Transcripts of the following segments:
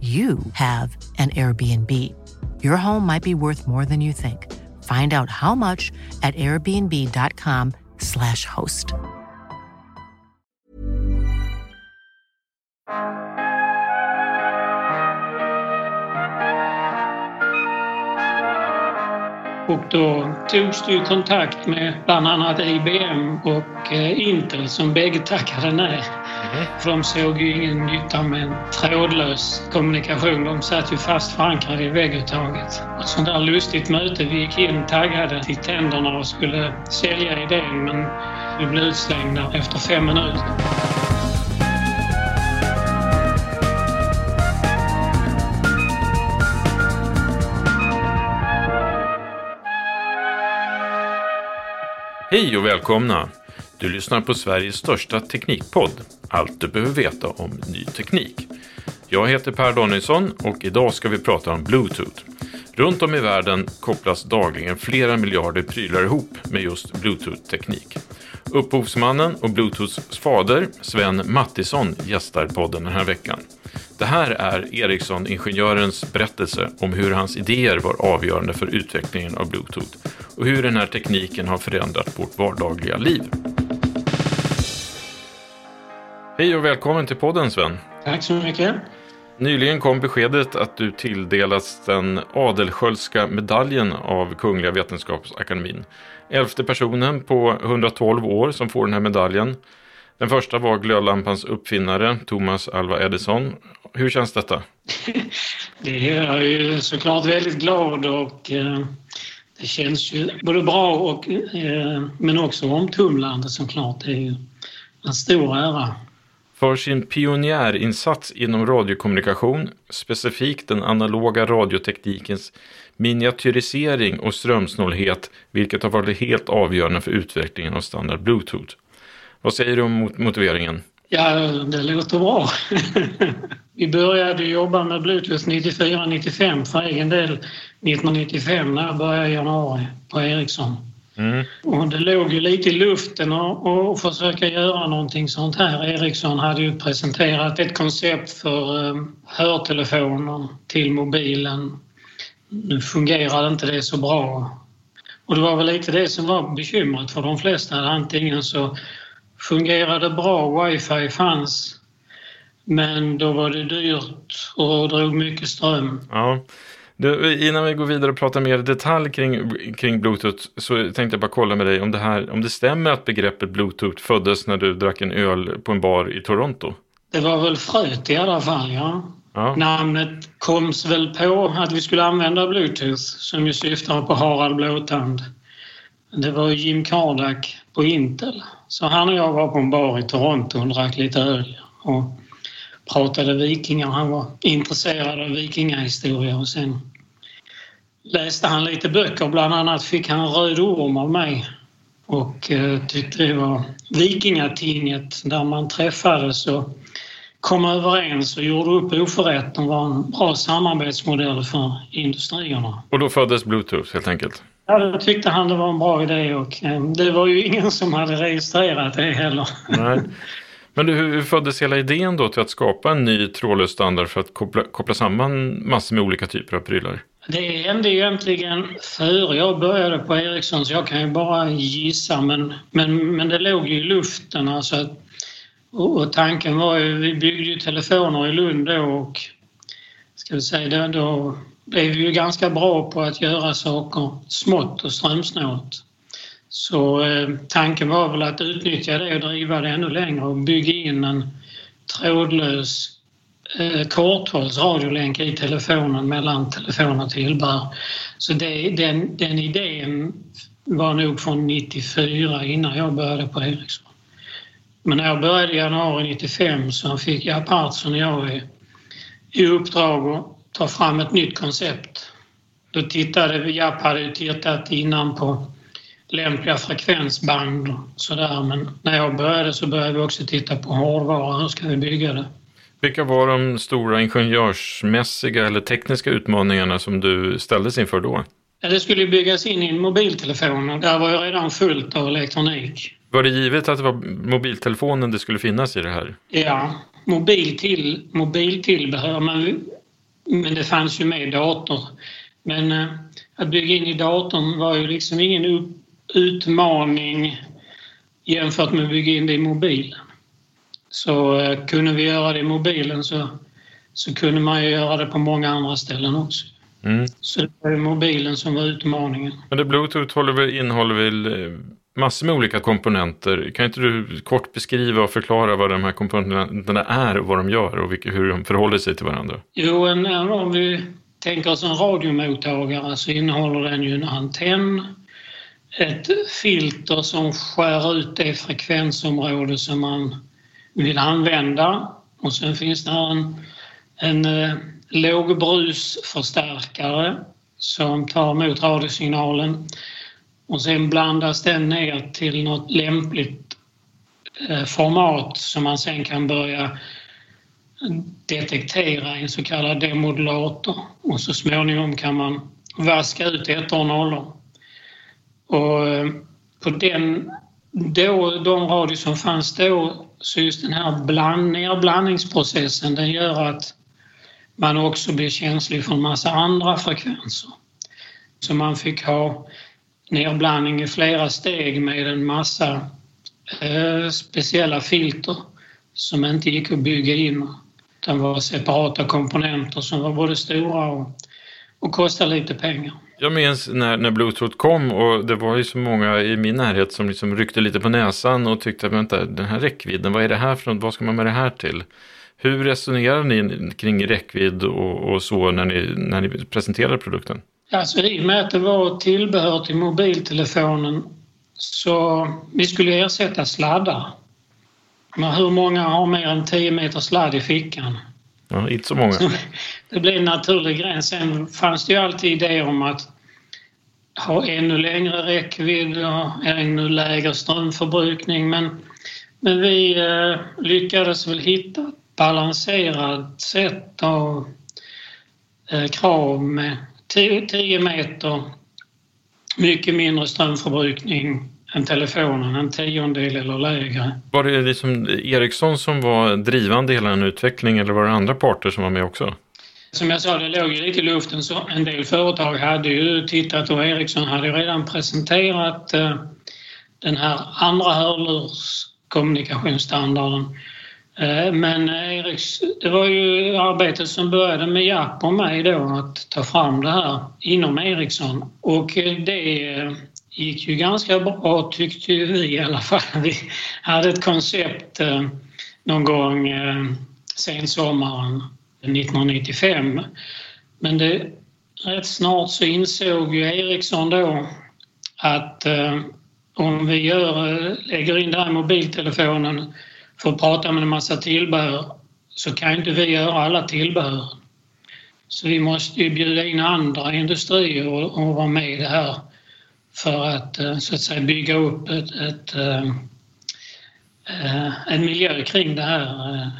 you have an Airbnb. Your home might be worth more than you think. Find out how much at airbnb.com/slash host. Och då togs ju kontakt med bland annat IBM och eh, Intel som bägge tackade nej. För de såg ju ingen nytta med en trådlös kommunikation. De satt ju fast förankrade i vägguttaget. Ett sånt där lustigt möte. Vi gick in taggade till tänderna och skulle sälja idén men vi blev utslängda efter fem minuter. Hej och välkomna! Du lyssnar på Sveriges största teknikpodd, Allt du behöver veta om ny teknik. Jag heter Per Danielsson och idag ska vi prata om Bluetooth. Runt om i världen kopplas dagligen flera miljarder prylar ihop med just Bluetooth-teknik. Upphovsmannen och Bluetooths fader, Sven Mattisson, gästar podden den här veckan. Det här är Ericsson-ingenjörens berättelse om hur hans idéer var avgörande för utvecklingen av Bluetooth och hur den här tekniken har förändrat vårt vardagliga liv. Hej och välkommen till podden Sven. Tack så mycket. Nyligen kom beskedet att du tilldelats den Adelsköldska medaljen av Kungliga Vetenskapsakademin. Elfte personen på 112 år som får den här medaljen. Den första var glödlampans uppfinnare Thomas Alva Edison. Hur känns detta? Det är jag ju såklart väldigt glad och eh, det känns ju både bra och eh, men också omtumlande såklart. Det är ju en stor ära. För sin pionjärinsats inom radiokommunikation, specifikt den analoga radioteknikens miniatyrisering och strömsnålhet, vilket har varit helt avgörande för utvecklingen av standard Bluetooth. Vad säger du om motiveringen? Ja, det låter bra. Vi började jobba med Bluetooth 94-95 för egen del 1995 när jag började i januari på Ericsson. Mm. Och det låg ju lite i luften att försöka göra någonting sånt här. Ericsson hade ju presenterat ett koncept för um, hörtelefoner till mobilen. Nu fungerade inte det så bra. Och det var väl lite det som var bekymret för de flesta. Antingen så fungerade bra, wifi fanns men då var det dyrt och drog mycket ström. Ja. Du, innan vi går vidare och pratar mer detalj kring, kring Bluetooth så tänkte jag bara kolla med dig om det, här, om det stämmer att begreppet Bluetooth föddes när du drack en öl på en bar i Toronto? Det var väl fröet i alla fall, ja. ja. Namnet koms väl på att vi skulle använda Bluetooth som ju syftar på Harald Blåtand. Det var Jim Kardak på Intel. Så han och jag var på en bar i Toronto och drack lite öl och pratade vikingar. Han var intresserad av vikingahistoria och sen läste han lite böcker. Bland annat fick han Röd orm av mig och eh, tyckte det var Vikingatinget där man träffades och kom överens och gjorde upp oförrätten var en bra samarbetsmodell för industrierna. Och då föddes Bluetooth helt enkelt? Ja, då tyckte han det var en bra idé och eh, det var ju ingen som hade registrerat det heller. Nej. Men du, hur föddes hela idén då till att skapa en ny trådlös standard för att koppla, koppla samman massor med olika typer av prylar? Det hände egentligen före jag började på Ericsson så jag kan ju bara gissa men, men, men det låg ju i luften. Alltså, och, och tanken var ju, vi byggde ju telefoner i Lund då och ska vi säga, då, då blev vi ju ganska bra på att göra saker smått och strömsnålt. Så eh, tanken var väl att utnyttja det och driva det ännu längre och bygga in en trådlös eh, korthållsradiolänk i telefonen mellan telefon och tillbehör. Så det, den, den idén var nog från 94 innan jag började på Ericsson. Men när jag började i januari 95 så fick jag Partson och jag i, i uppdrag att ta fram ett nytt koncept. Då tittade vi, Japp hade tittat innan på lämpliga frekvensband sådär men när jag började så började vi också titta på hårdvara, hur ska vi bygga det? Vilka var de stora ingenjörsmässiga eller tekniska utmaningarna som du ställdes inför då? Det skulle byggas in i en mobiltelefon och där var ju redan fullt av elektronik. Var det givet att det var mobiltelefonen det skulle finnas i det här? Ja, mobil till, mobiltillbehör men, men det fanns ju med dator. Men äh, att bygga in i datorn var ju liksom ingen utmaning jämfört med att bygga in det i mobilen. Så äh, kunde vi göra det i mobilen så, så kunde man ju göra det på många andra ställen också. Mm. Så det var ju mobilen som var utmaningen. Men det Bluetooth innehåller väl massor med olika komponenter. Kan inte du kort beskriva och förklara vad de här komponenterna är och vad de gör och hur de förhåller sig till varandra? Jo, en, om vi tänker oss en radiomottagare så innehåller den ju en antenn, ett filter som skär ut det frekvensområde som man vill använda. Och sen finns det en, en eh, lågbrusförstärkare som tar emot radiosignalen. Och sen blandas den ner till något lämpligt eh, format som man sen kan börja detektera i en så kallad demodulator. Och så småningom kan man vaska ut ettor och nollor. Och eh, på den, då, de radio som fanns då så just den här bland, nerblandningsprocessen den gör att man också blir känslig för en massa andra frekvenser. Så man fick ha nerblandning i flera steg med en massa eh, speciella filter som inte gick att bygga in. Utan var separata komponenter som var både stora och, och kostade lite pengar. Jag minns när, när Bluetooth kom och det var ju så många i min närhet som liksom ryckte lite på näsan och tyckte att vänta, den här räckvidden, vad är det här för något, vad ska man med det här till? Hur resonerar ni kring räckvidd och, och så när ni, när ni presenterade produkten? Alltså i och med att det var tillbehör till mobiltelefonen så vi skulle ersätta sladdar. Men hur många har mer än 10 meter sladd i fickan? Ja, inte så många. det blev en naturlig gräns. Sen fanns det ju alltid idéer om att ha ännu längre räckvidd och ännu lägre strömförbrukning men, men vi eh, lyckades väl hitta ett balanserat sätt av eh, krav med 10 meter, mycket mindre strömförbrukning än telefonen, en tiondel eller lägre. Var det liksom Ericsson som var drivande i hela den utvecklingen eller var det andra parter som var med också? Som jag sa, det låg ju lite i luften så en del företag hade ju tittat och Ericsson hade redan presenterat eh, den här andra hörlurskommunikationsstandarden Eh, men eh, Eriks, det var ju arbetet som började med Japp och mig då att ta fram det här inom Ericsson och eh, det gick ju ganska bra tyckte vi i alla fall. Vi hade ett koncept eh, någon gång eh, sensommaren 1995 men det, rätt snart så insåg ju Ericsson då att eh, om vi gör, lägger in den här mobiltelefonen för att prata med en massa tillbehör så kan inte vi göra alla tillbehör. Så vi måste ju bjuda in andra industrier och, och vara med i det här för att eh, så att säga bygga upp ett, ett, ett, eh, en miljö kring det här.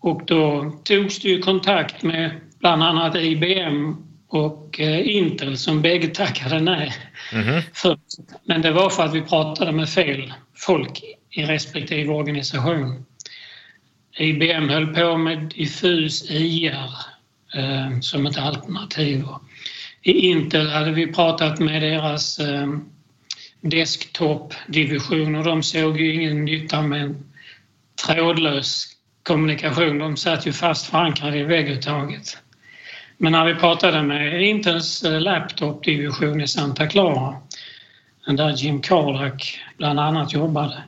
Och då togs det ju kontakt med bland annat IBM och eh, Intel som bägge tackade nej. Mm -hmm. Men det var för att vi pratade med fel folk i respektive organisation. IBM höll på med diffus IR eh, som ett alternativ. I Intel hade vi pratat med deras eh, desktop-division och de såg ju ingen nytta med en trådlös kommunikation. De satt ju fast förankrade i vägguttaget. Men när vi pratade med Intels eh, laptop-division i Santa Clara där Jim Carlack bland annat jobbade.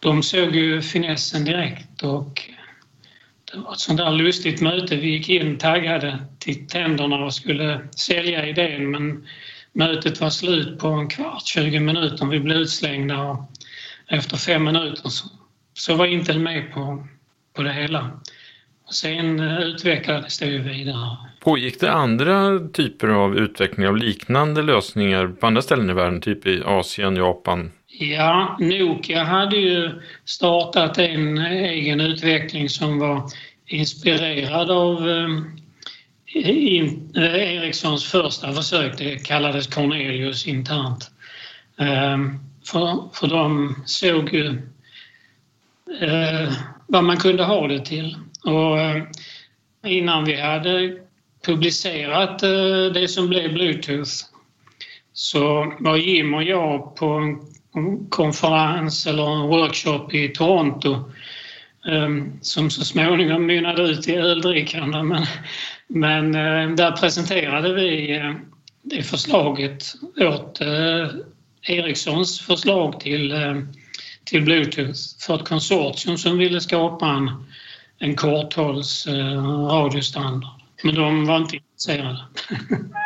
De såg ju finessen direkt och det var ett sånt där lustigt möte. Vi gick in taggade till tänderna och skulle sälja idén men mötet var slut på en kvart, 20 minuter. Vi blev utslängda och efter fem minuter så, så var Intel med på, på det hela. Och sen eh, utvecklades det ju vidare. Pågick det andra typer av utveckling av liknande lösningar på andra ställen i världen, typ i Asien, Japan? Ja, Nokia hade ju startat en egen utveckling som var inspirerad av ehm, Ericssons första försök. Det kallades Cornelius internt. Ehm, för, för de såg ju eh, vad man kunde ha det till. Och eh, innan vi hade publicerat eh, det som blev Bluetooth så var Jim och jag på en konferens eller en workshop i Toronto ehm, som så småningom mynnade ut i öldrickande. Men, men eh, där presenterade vi eh, det förslaget, åt eh, Ericssons förslag till, till Bluetooth för ett konsortium som ville skapa en en korthålls radiostandard. Men de var inte intresserade.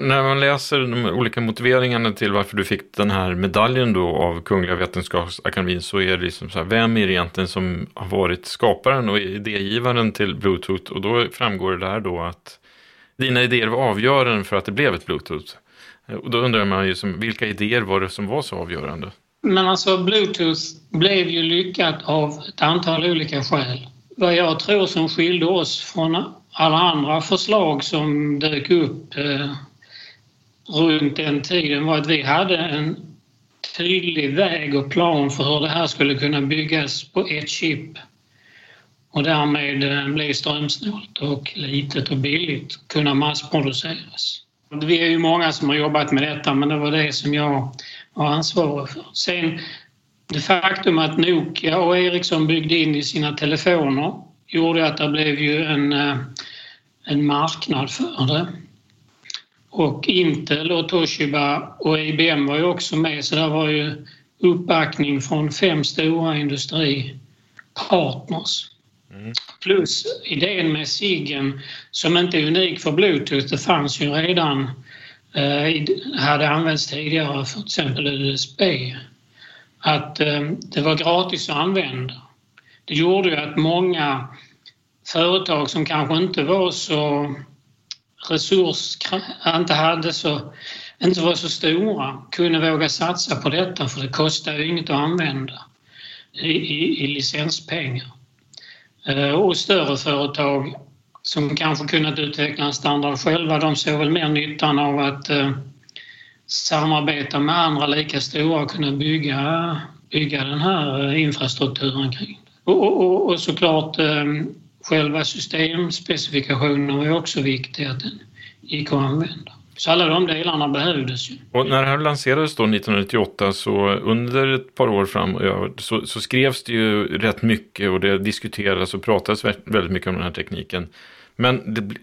När man läser de olika motiveringarna till varför du fick den här medaljen då av Kungliga Vetenskapsakademien så är det liksom så här, vem är det egentligen som har varit skaparen och idégivaren till Bluetooth? Och då framgår det där då att dina idéer var avgörande för att det blev ett Bluetooth. Och då undrar man ju som, vilka idéer var det som var så avgörande? Men alltså Bluetooth blev ju lyckat av ett antal olika skäl. Vad jag tror som skilde oss från alla andra förslag som dök upp eh, runt den tiden var att vi hade en tydlig väg och plan för hur det här skulle kunna byggas på ett chip och därmed eh, bli strömsnålt och litet och billigt kunna massproduceras. Vi är ju många som har jobbat med detta men det var det som jag var ansvarig för. Sen det faktum att Nokia och Ericsson byggde in i sina telefoner gjorde att det blev ju en, eh, en marknad för det. Och Intel och Toshiba och IBM var ju också med så det var ju uppbackning från fem stora industripartners. Mm. Plus idén med SIGen som inte är unik för Bluetooth, det fanns ju redan, eh, hade använts tidigare för till exempel USB. Att eh, det var gratis att använda. Det gjorde ju att många företag som kanske inte var så resurs, inte hade så, inte var så stora kunde våga satsa på detta för det kostar ju inget att använda i, i, i licenspengar. Eh, och större företag som kanske kunnat utveckla en standard själva, de såg väl mer nyttan av att eh, samarbeta med andra lika stora och kunna bygga, bygga den här eh, infrastrukturen kring och, och, och såklart eh, själva systemspecifikationen var också viktig att den gick att använda. Så alla de delarna behövdes ju. Och när det här lanserades då 1998 så under ett par år fram så, så skrevs det ju rätt mycket och det diskuterades och pratades väldigt mycket om den här tekniken. Men det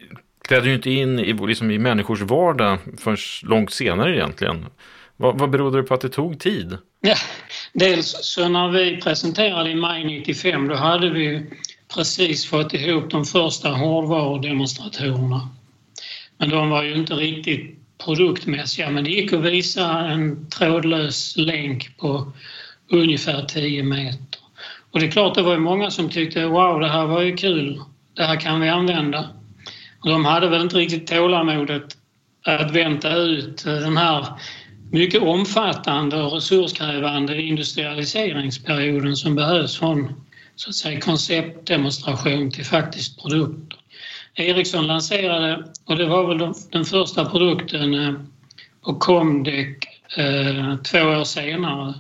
trädde ju inte in i, liksom i människors vardag förrän långt senare egentligen. Vad, vad berodde det på att det tog tid? Ja, dels så när vi presenterade i maj 95 då hade vi precis fått ihop de första hårdvarudemonstratorerna. Men de var ju inte riktigt produktmässiga men det gick att visa en trådlös länk på ungefär 10 meter. Och det är klart, det var ju många som tyckte wow, det här var ju kul, det här kan vi använda. Och de hade väl inte riktigt tålamodet att vänta ut den här mycket omfattande och resurskrävande industrialiseringsperioden som behövs från så att säga, konceptdemonstration till faktiskt produkter. Ericsson lanserade, och det var väl den första produkten eh, på Comdec eh, två år senare.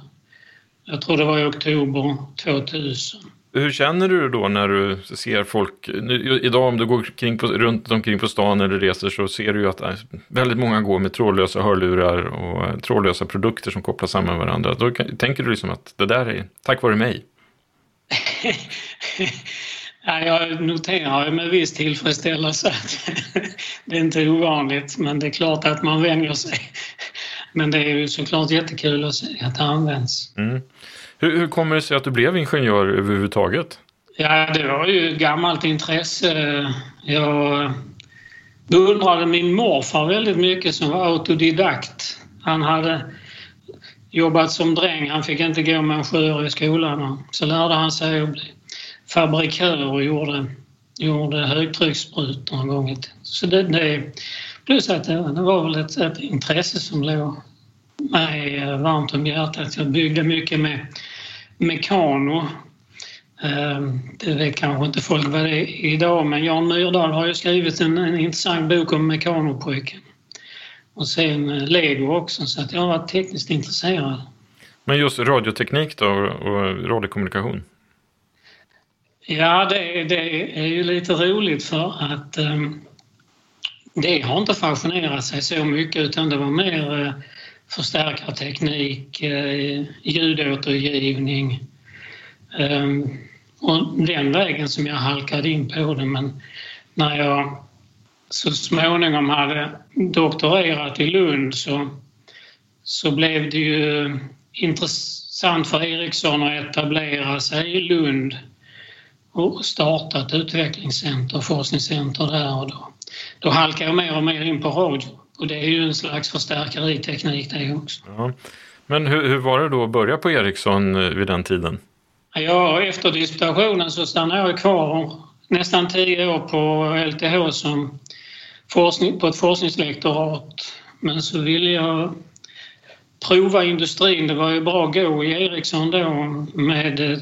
Jag tror det var i oktober 2000. Hur känner du då när du ser folk, nu, idag om du går kring på, runt omkring på stan eller reser så ser du ju att eh, väldigt många går med trådlösa hörlurar och eh, trådlösa produkter som kopplar samman varandra. Då tänker du liksom att det där är tack vare mig ja, jag noterar med viss tillfredsställelse att det är inte ovanligt men det är klart att man vänjer sig. Men det är ju såklart jättekul att se att det används. Mm. Hur, hur kommer det sig att du blev ingenjör överhuvudtaget? Ja, det var ju ett gammalt intresse. Jag beundrade min morfar väldigt mycket som var autodidakt. Han hade jobbat som dräng. Han fick inte gå med en sjuårig i skolan. Så lärde han sig att bli fabrikör och gjorde, gjorde högtryckssprutor en gång Så det, det, plus att det, det var väl ett, ett intresse som låg mig varmt om hjärtat. Jag byggde mycket med Mekano. Ehm, det vet kanske inte folk vad det är idag men Jan Myrdal har ju skrivit en, en intressant bok om Mekanopojken. Och sen eh, lego också så att jag har varit tekniskt intresserad. Men just radioteknik då och radiokommunikation? Ja, det, det är ju lite roligt för att um, det har inte fascinerat sig så mycket utan det var mer uh, förstärkarteknik, uh, ljudåtergivning um, och den vägen som jag halkade in på det. Men när jag så småningom hade doktorerat i Lund så, så blev det ju intressant för Ericsson att etablera sig i Lund och starta ett utvecklingscenter, forskningscenter där och då, då halkade jag mer och mer in på radio, och det är ju en slags förstärkeriteknik det också. Ja. Men hur, hur var det då att börja på Ericsson eh, vid den tiden? Ja, efter disputationen så stannade jag kvar nästan tio år på LTH som forskning, på ett forskningslektorat. Men så ville jag prova industrin. Det var ju bra gå i Ericsson då med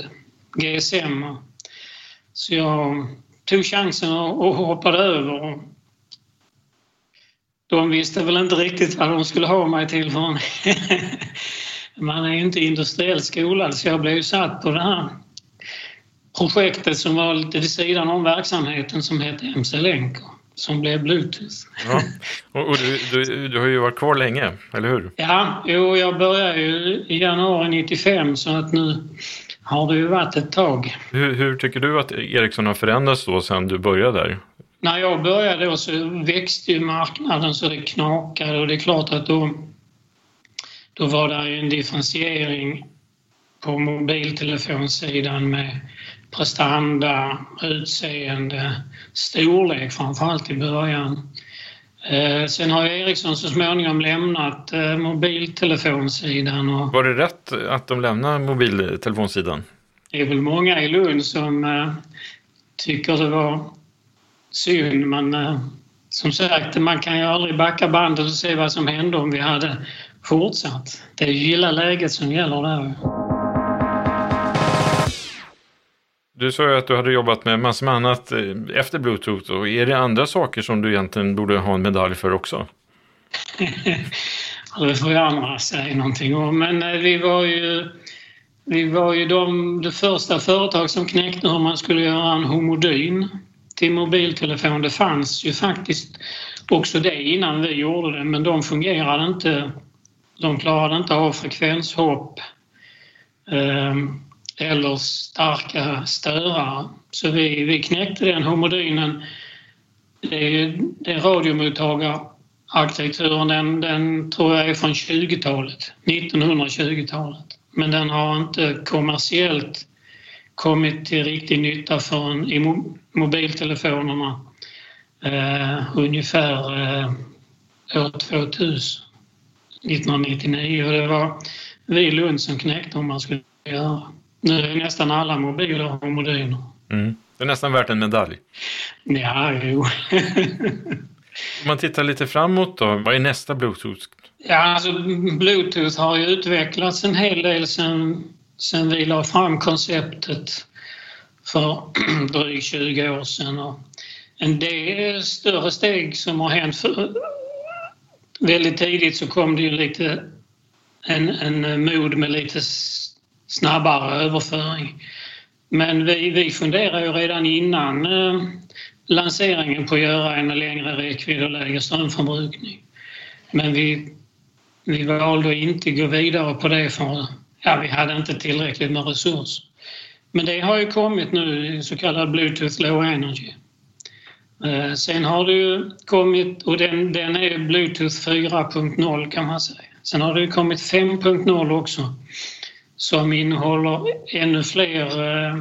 GSM. Så jag tog chansen och hoppade över. De visste väl inte riktigt vad de skulle ha mig till för man är ju inte industriellt skolad så jag blev ju satt på det här projektet som var lite vid sidan om verksamheten som hette MC Lenker som blev Bluetooth. Ja. Och, och du, du, du, har ju varit kvar länge, eller hur? Ja, jo, jag började ju i januari 95 så att nu har det ju varit ett tag. Hur, hur tycker du att Ericsson har förändrats då sedan du började där? När jag började då så växte ju marknaden så det knakade och det är klart att då, då var det en differentiering på mobiltelefonsidan med prestanda, utseende, storlek framförallt i början. Eh, sen har Ericsson så småningom lämnat eh, mobiltelefonsidan. Och Var det rätt att de lämnade mobiltelefonsidan? Det är väl många i Lund som eh, tycker det var synd men som sagt man kan ju aldrig backa bandet och se vad som hände om vi hade fortsatt. Det är gilla läget som gäller där. Du sa ju att du hade jobbat med massor med annat eh, efter Bluetooth. Och är det andra saker som du egentligen borde ha en medalj för också? det får ju andra säga någonting om. Men eh, vi var ju, vi var ju de, det första företag som knäckte hur man skulle göra en homodyn till mobiltelefon. Det fanns ju faktiskt också det innan vi gjorde det men de fungerade inte. De klarade inte av frekvenshopp. Um, eller starka störare. Så vi, vi knäckte den homodynen. Det är, det är radiomottagararkitekturen, den, den tror jag är från 20-talet, 1920-talet. Men den har inte kommersiellt kommit till riktig nytta förrän i mobiltelefonerna eh, ungefär eh, år 2000, 1999. Och det var vi i Lund som knäckte hur man skulle göra. Nu är nästan alla mobiler homodyner. Mm. Det är nästan värt en medalj. Ja, jo. Om man tittar lite framåt då, vad är nästa Bluetooth? Ja, alltså Bluetooth har ju utvecklats en hel del sen, sen vi la fram konceptet för drygt 20 år sedan. Och en del större steg som har hänt för, väldigt tidigt så kom det ju lite en, en mod med lite snabbare överföring. Men vi, vi funderade ju redan innan eh, lanseringen på att göra en längre räckvidd och lägre strömförbrukning. Men vi, vi valde att inte gå vidare på det för ja, vi hade inte tillräckligt med resurser. Men det har ju kommit nu, så kallad Bluetooth Low Energy. Eh, sen har det ju kommit, och den, den är Bluetooth 4.0 kan man säga. Sen har det ju kommit 5.0 också som innehåller ännu fler eh,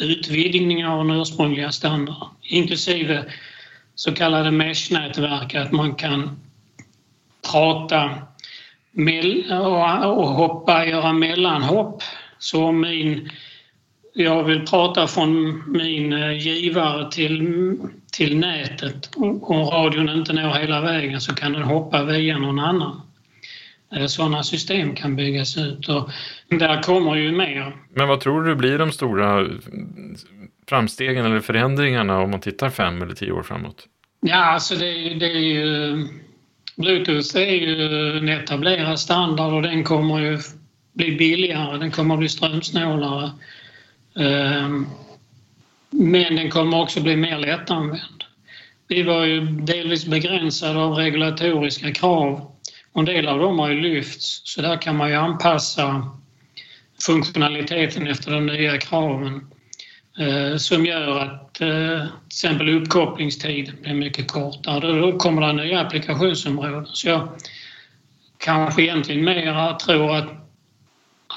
utvidgningar av den ursprungliga standarden inklusive så kallade mesh-nätverk, att man kan prata och hoppa, göra mellanhopp. Så om min, jag vill prata från min eh, givare till, till nätet och radion inte når hela vägen så kan den hoppa via någon annan. Eh, sådana system kan byggas ut och där kommer ju mer. Men vad tror du blir de stora framstegen eller förändringarna om man tittar fem eller tio år framåt? Ja, alltså det, det är ju... Bluetooth är ju en etablerad standard och den kommer ju bli billigare, den kommer bli strömsnålare. Ehm, men den kommer också bli mer lättanvänd. Vi var ju delvis begränsade av regulatoriska krav en del av dem har ju lyfts så där kan man ju anpassa funktionaliteten efter de nya kraven eh, som gör att eh, till exempel uppkopplingstiden blir mycket kortare. Då kommer det nya applikationsområden. Så jag kanske egentligen mer tror att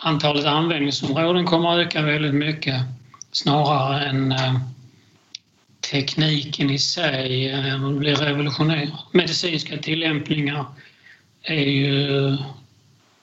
antalet användningsområden kommer att öka väldigt mycket snarare än, eh, tekniken i sig eh, blir revolutionerad. Medicinska tillämpningar är ju...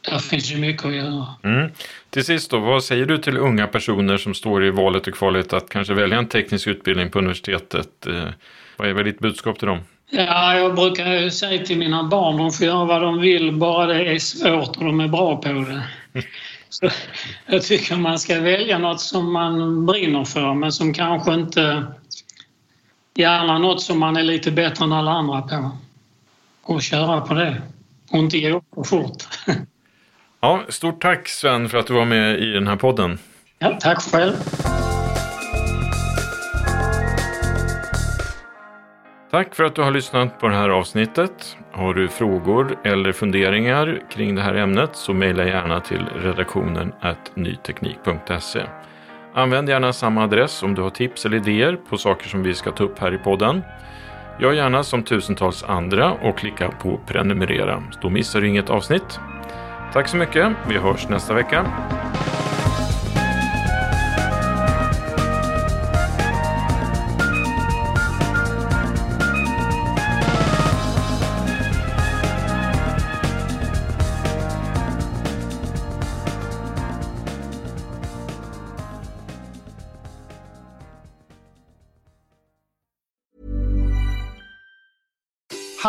Där finns ju mycket att göra. Mm. Till sist då, vad säger du till unga personer som står i valet och kvalet att kanske välja en teknisk utbildning på universitetet? Eh, vad är väl ditt budskap till dem? Ja, jag brukar säga till mina barn, de får göra vad de vill bara det är svårt och de är bra på det. Så jag tycker man ska välja något som man brinner för men som kanske inte... Gärna något som man är lite bättre än alla andra på. Och köra på det. Inte gå för fort. Ja, stort tack Sven för att du var med i den här podden. Ja, tack själv. Tack för att du har lyssnat på det här avsnittet. Har du frågor eller funderingar kring det här ämnet så mejla gärna till redaktionen nyteknik.se. Använd gärna samma adress om du har tips eller idéer på saker som vi ska ta upp här i podden. Gör gärna som tusentals andra och klicka på prenumerera. Då missar du inget avsnitt. Tack så mycket. Vi hörs nästa vecka.